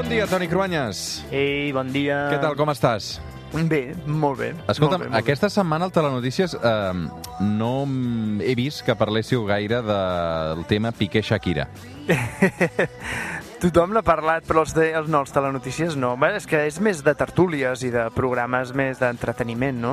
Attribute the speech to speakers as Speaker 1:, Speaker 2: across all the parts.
Speaker 1: Bon dia, Toni Cruanyes.
Speaker 2: Ei, bon dia.
Speaker 1: Què tal, com estàs?
Speaker 2: Bé, molt bé.
Speaker 1: Escolta'm,
Speaker 2: molt bé, molt
Speaker 1: aquesta setmana al Telenotícies eh, no he vist que parléssiu gaire del tema Piqué-Shakira.
Speaker 2: Tothom n'ha parlat, però els, de, els, no, els telenotícies no. Bé, és que és més de tertúlies i de programes més d'entreteniment, no?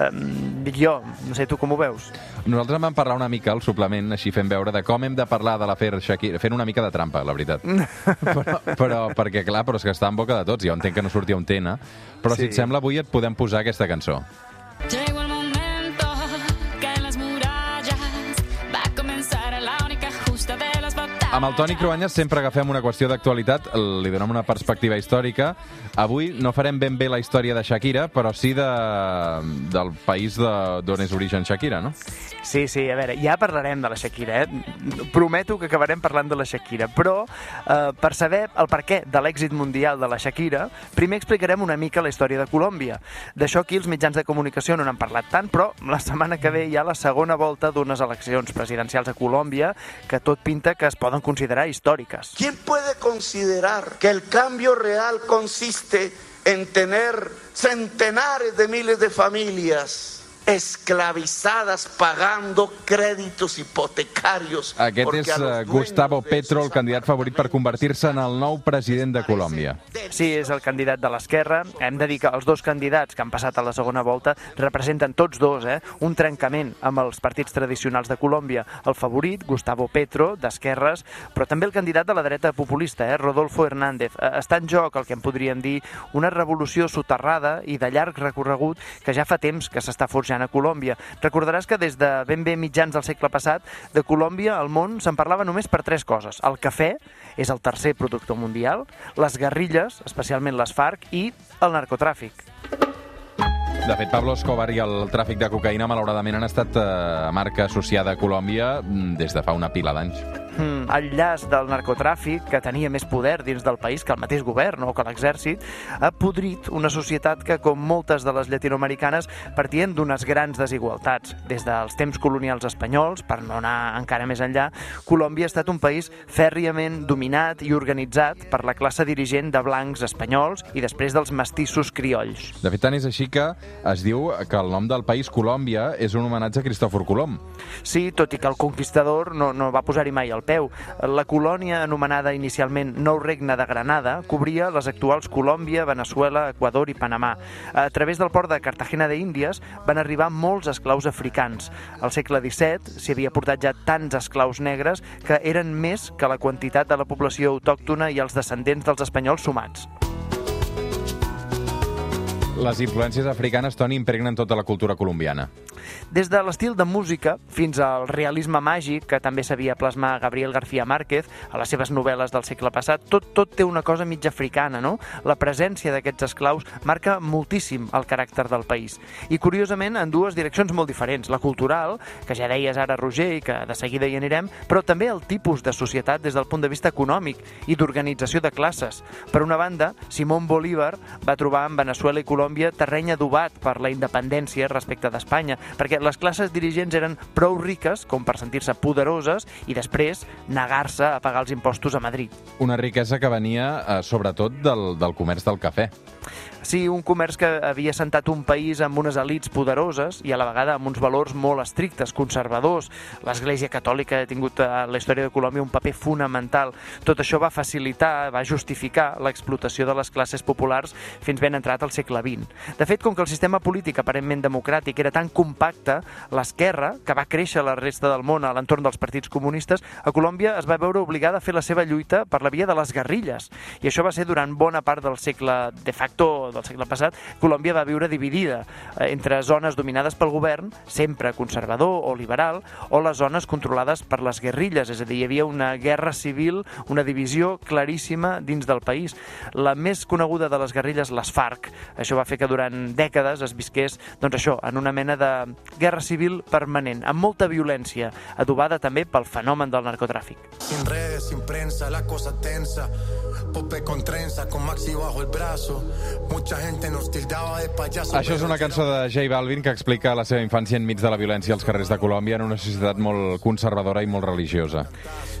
Speaker 2: Um, dic jo, no sé tu com ho veus.
Speaker 1: Nosaltres vam parlar una mica al suplement, així fent veure de com hem de parlar de l'afer Shakira, fent una mica de trampa, la veritat. però, però, perquè, clar, però és que està en boca de tots, jo entenc que no sortia un tema, però sí. si et sembla, avui et podem posar aquesta cançó. Amb el Toni Cruanyes sempre agafem una qüestió d'actualitat, li donem una perspectiva històrica. Avui no farem ben bé la història de Shakira, però sí de, del país de- d'on és origen Shakira, no?
Speaker 2: Sí, sí, a veure, ja parlarem de la Shakira, eh? Prometo que acabarem parlant de la Shakira, però eh, per saber el perquè de l'èxit mundial de la Shakira, primer explicarem una mica la història de Colòmbia. D'això aquí els mitjans de comunicació no n'han parlat tant, però la setmana que ve hi ha la segona volta d'unes eleccions presidencials a Colòmbia que tot pinta que es poden considerar històriques.
Speaker 3: ¿Quién puede considerar que el cambio real consiste en tener centenares de miles de familias esclavizadas pagando créditos hipotecarios?
Speaker 1: Aquest és eh, Gustavo Petro, el candidat favorit per convertir-se en el nou president de Colòmbia.
Speaker 2: Sí, és el candidat de l'esquerra. Hem de dir que els dos candidats que han passat a la segona volta representen tots dos eh, un trencament amb els partits tradicionals de Colòmbia. El favorit, Gustavo Petro, d'esquerres, però també el candidat de la dreta populista, eh, Rodolfo Hernández. Eh, Està en joc el que en podríem dir una revolució soterrada i de llarg recorregut que ja fa temps que s'està forjant a Colòmbia. Recordaràs que des de ben bé mitjans del segle passat, de Colòmbia al món se'n parlava només per tres coses. El cafè és el tercer productor mundial, les guerrilles, especialment les FARC, i el narcotràfic.
Speaker 1: De fet, Pablo Escobar i el tràfic de cocaïna, malauradament, han estat eh, marca associada a Colòmbia mm, des de fa una pila d'anys.
Speaker 2: Mm, el llaç del narcotràfic, que tenia més poder dins del país que el mateix govern o que l'exèrcit, ha podrit una societat que, com moltes de les llatinoamericanes, partien d'unes grans desigualtats. Des dels temps colonials espanyols, per no anar encara més enllà, Colòmbia ha estat un país fèrriament dominat i organitzat per la classe dirigent de blancs espanyols i després dels mestissos criolls.
Speaker 1: De fet, tant és així que es diu que el nom del país Colòmbia és un homenatge a Cristòfor Colom.
Speaker 2: Sí, tot i que el conquistador no, no va posar-hi mai el peu. La colònia anomenada inicialment Nou Regne de Granada cobria les actuals Colòmbia, Venezuela, Equador i Panamà. A través del port de Cartagena de Índies van arribar molts esclaus africans. Al segle XVII s'hi havia portat ja tants esclaus negres que eren més que la quantitat de la població autòctona i els descendents dels espanyols sumats.
Speaker 1: Les influències africanes, Toni, impregnen tota la cultura colombiana.
Speaker 2: Des de l'estil de música fins al realisme màgic, que també sabia plasmar Gabriel García Márquez a les seves novel·les del segle passat, tot, tot té una cosa mig africana, no? La presència d'aquests esclaus marca moltíssim el caràcter del país. I curiosament en dues direccions molt diferents. La cultural, que ja deies ara Roger i que de seguida hi anirem, però també el tipus de societat des del punt de vista econòmic i d'organització de classes. Per una banda, Simón Bolívar va trobar en Venezuela i Colòmbia terreny adobat per la independència respecte d'Espanya, perquè les classes dirigents eren prou riques com per sentir-se poderoses i després negar-se a pagar els impostos a Madrid.
Speaker 1: Una riquesa que venia eh, sobretot del, del comerç del cafè.
Speaker 2: Sí, un comerç que havia sentat un país amb unes elites poderoses i a la vegada amb uns valors molt estrictes, conservadors. L'Església Catòlica ha tingut a la història de Colòmbia un paper fonamental. Tot això va facilitar, va justificar l'explotació de les classes populars fins ben entrat al segle XX. De fet, com que el sistema polític aparentment democràtic era tan compacte, l'esquerra, que va créixer la resta del món a l'entorn dels partits comunistes, a Colòmbia es va veure obligada a fer la seva lluita per la via de les guerrilles. I això va ser durant bona part del segle de facto del segle passat, Colòmbia va viure dividida eh, entre zones dominades pel govern, sempre conservador o liberal, o les zones controlades per les guerrilles, és a dir, hi havia una guerra civil, una divisió claríssima dins del país. La més coneguda de les guerrilles, les FARC, això va va fer que durant dècades es visqués, doncs això, en una mena de guerra civil permanent, amb molta violència, adobada també pel fenomen del narcotràfic.
Speaker 4: Sin redes, sin prensa, la cosa tensa. Pope con trenza, con Maxi bajo el brazo. Mucha gente nos tildaba de payaso.
Speaker 1: Això és una cançó de J Balvin que explica la seva infància enmig de la violència als carrers de Colòmbia en una societat molt conservadora i molt religiosa.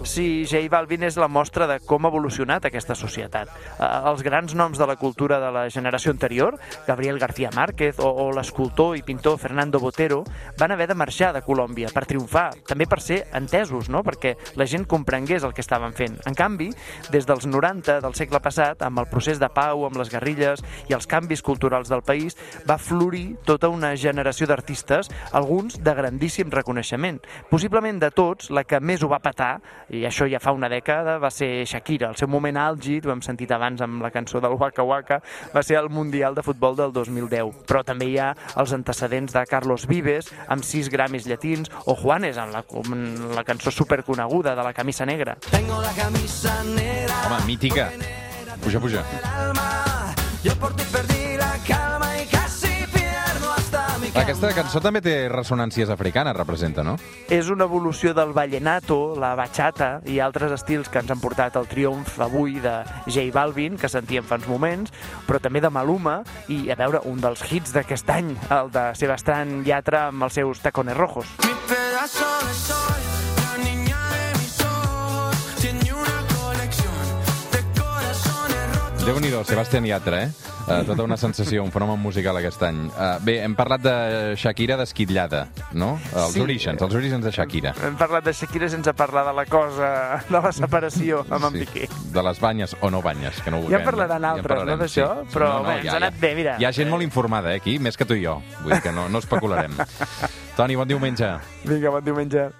Speaker 2: Sí, J Balvin és la mostra de com ha evolucionat aquesta societat. Eh, els grans noms de la cultura de la generació anterior, Gabriel García Márquez o, o l'escultor i pintor Fernando Botero, van haver de marxar de Colòmbia per triomfar, també per ser entesos, no? perquè la gent comprengués el que estaven fent. En canvi, des dels 90 del segle passat, amb el procés de pau, amb les guerrilles i els canvis culturals del país, va florir tota una generació d'artistes, alguns de grandíssim reconeixement. Possiblement de tots, la que més ho va patar, i això ja fa una dècada, va ser Shakira. El seu moment àlgid, ho hem sentit abans amb la cançó del Waka Waka, va ser el Mundial de Futbol del 2010. Però també hi ha els antecedents de Carlos Vives, amb sis Grammys llatins, o Juanes, en la, en la cançó superconeguda de la camisa negra.
Speaker 5: Tengo la camisa negra
Speaker 1: Home, mítica. Puja, puja.
Speaker 5: Yo por ti perdí cama.
Speaker 1: Aquesta cançó també té ressonàncies africanes, representa, no?
Speaker 2: És una evolució del vallenato, la bachata i altres estils que ens han portat al triomf avui de J Balvin, que sentíem fa uns moments, però també de Maluma i, a veure, un dels hits d'aquest any, el de Sebastián Yatra amb els seus tacones rojos.
Speaker 5: Mi pedazo de sol, rotos.
Speaker 1: Déu-n'hi-do, Sebastián Yatra, eh? Uh, tota una sensació, un fenomen musical aquest any. Uh, bé, hem parlat de Shakira d'esquitllada, no? Els
Speaker 2: Sí.
Speaker 1: orígens, els orígens de Shakira.
Speaker 2: Hem parlat de Shakira sense parlar de la cosa, de la separació amb en Piqué.
Speaker 1: De les banyes o no banyes, que no ho
Speaker 2: Ja en
Speaker 1: veurem.
Speaker 2: parlaran altres,
Speaker 1: parlarem,
Speaker 2: no, d'això? Però bé, ens ha anat bé, mira.
Speaker 1: Hi ha gent molt informada, eh, aquí, més que tu i jo. Vull dir que no, no especularem. Toni, bon diumenge.
Speaker 2: Vinga, bon diumenge.